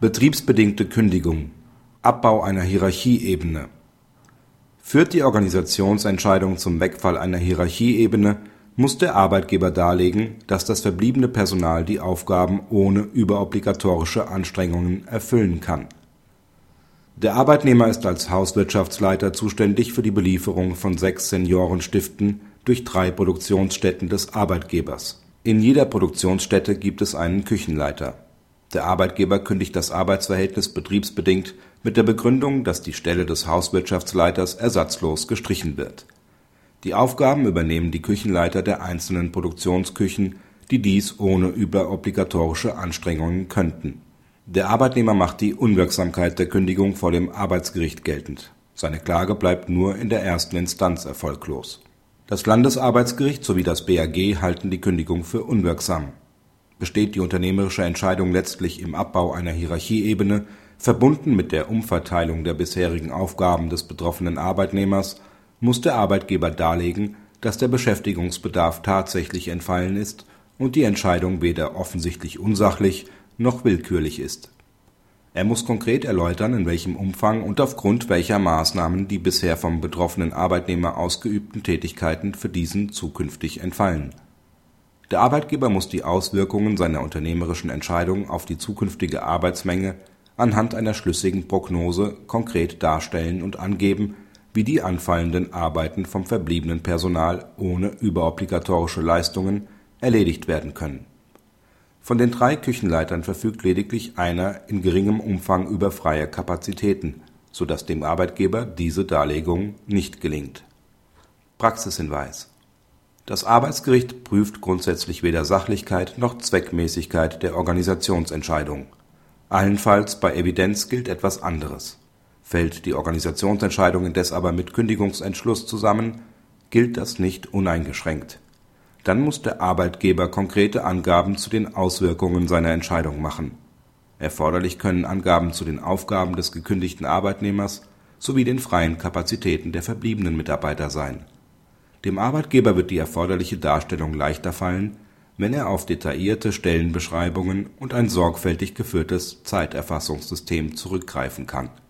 Betriebsbedingte Kündigung Abbau einer Hierarchieebene Führt die Organisationsentscheidung zum Wegfall einer Hierarchieebene, muss der Arbeitgeber darlegen, dass das verbliebene Personal die Aufgaben ohne überobligatorische Anstrengungen erfüllen kann. Der Arbeitnehmer ist als Hauswirtschaftsleiter zuständig für die Belieferung von sechs Seniorenstiften durch drei Produktionsstätten des Arbeitgebers. In jeder Produktionsstätte gibt es einen Küchenleiter der Arbeitgeber kündigt das Arbeitsverhältnis betriebsbedingt mit der Begründung, dass die Stelle des Hauswirtschaftsleiters ersatzlos gestrichen wird. Die Aufgaben übernehmen die Küchenleiter der einzelnen Produktionsküchen, die dies ohne überobligatorische Anstrengungen könnten. Der Arbeitnehmer macht die Unwirksamkeit der Kündigung vor dem Arbeitsgericht geltend. Seine Klage bleibt nur in der ersten Instanz erfolglos. Das Landesarbeitsgericht sowie das BAG halten die Kündigung für unwirksam besteht die unternehmerische Entscheidung letztlich im Abbau einer Hierarchieebene, verbunden mit der Umverteilung der bisherigen Aufgaben des betroffenen Arbeitnehmers, muss der Arbeitgeber darlegen, dass der Beschäftigungsbedarf tatsächlich entfallen ist und die Entscheidung weder offensichtlich unsachlich noch willkürlich ist. Er muss konkret erläutern, in welchem Umfang und aufgrund welcher Maßnahmen die bisher vom betroffenen Arbeitnehmer ausgeübten Tätigkeiten für diesen zukünftig entfallen der Arbeitgeber muss die Auswirkungen seiner unternehmerischen Entscheidung auf die zukünftige Arbeitsmenge anhand einer schlüssigen Prognose konkret darstellen und angeben, wie die anfallenden Arbeiten vom verbliebenen Personal ohne überobligatorische Leistungen erledigt werden können. Von den drei Küchenleitern verfügt lediglich einer in geringem Umfang über freie Kapazitäten, so dass dem Arbeitgeber diese Darlegung nicht gelingt. Praxishinweis das Arbeitsgericht prüft grundsätzlich weder Sachlichkeit noch Zweckmäßigkeit der Organisationsentscheidung. Allenfalls bei Evidenz gilt etwas anderes. Fällt die Organisationsentscheidung indes aber mit Kündigungsentschluss zusammen, gilt das nicht uneingeschränkt. Dann muss der Arbeitgeber konkrete Angaben zu den Auswirkungen seiner Entscheidung machen. Erforderlich können Angaben zu den Aufgaben des gekündigten Arbeitnehmers sowie den freien Kapazitäten der verbliebenen Mitarbeiter sein dem Arbeitgeber wird die erforderliche Darstellung leichter fallen, wenn er auf detaillierte Stellenbeschreibungen und ein sorgfältig geführtes Zeiterfassungssystem zurückgreifen kann